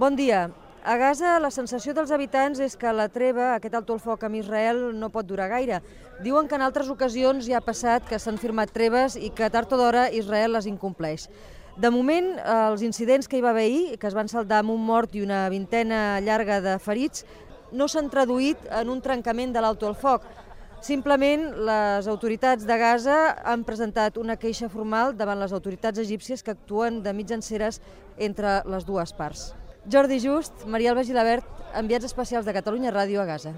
Bon dia. A Gaza la sensació dels habitants és que la treva, aquest alto el foc amb Israel, no pot durar gaire. Diuen que en altres ocasions ja ha passat que s'han firmat treves i que tard o d'hora Israel les incompleix. De moment, els incidents que hi va haver ahir, que es van saldar amb un mort i una vintena llarga de ferits, no s'han traduït en un trencament de l'alto el foc. Simplement, les autoritats de Gaza han presentat una queixa formal davant les autoritats egípcies que actuen de mitjanceres entre les dues parts. Jordi Just, Maria Alba Gilabert, enviats especials de Catalunya Ràdio a Gaza.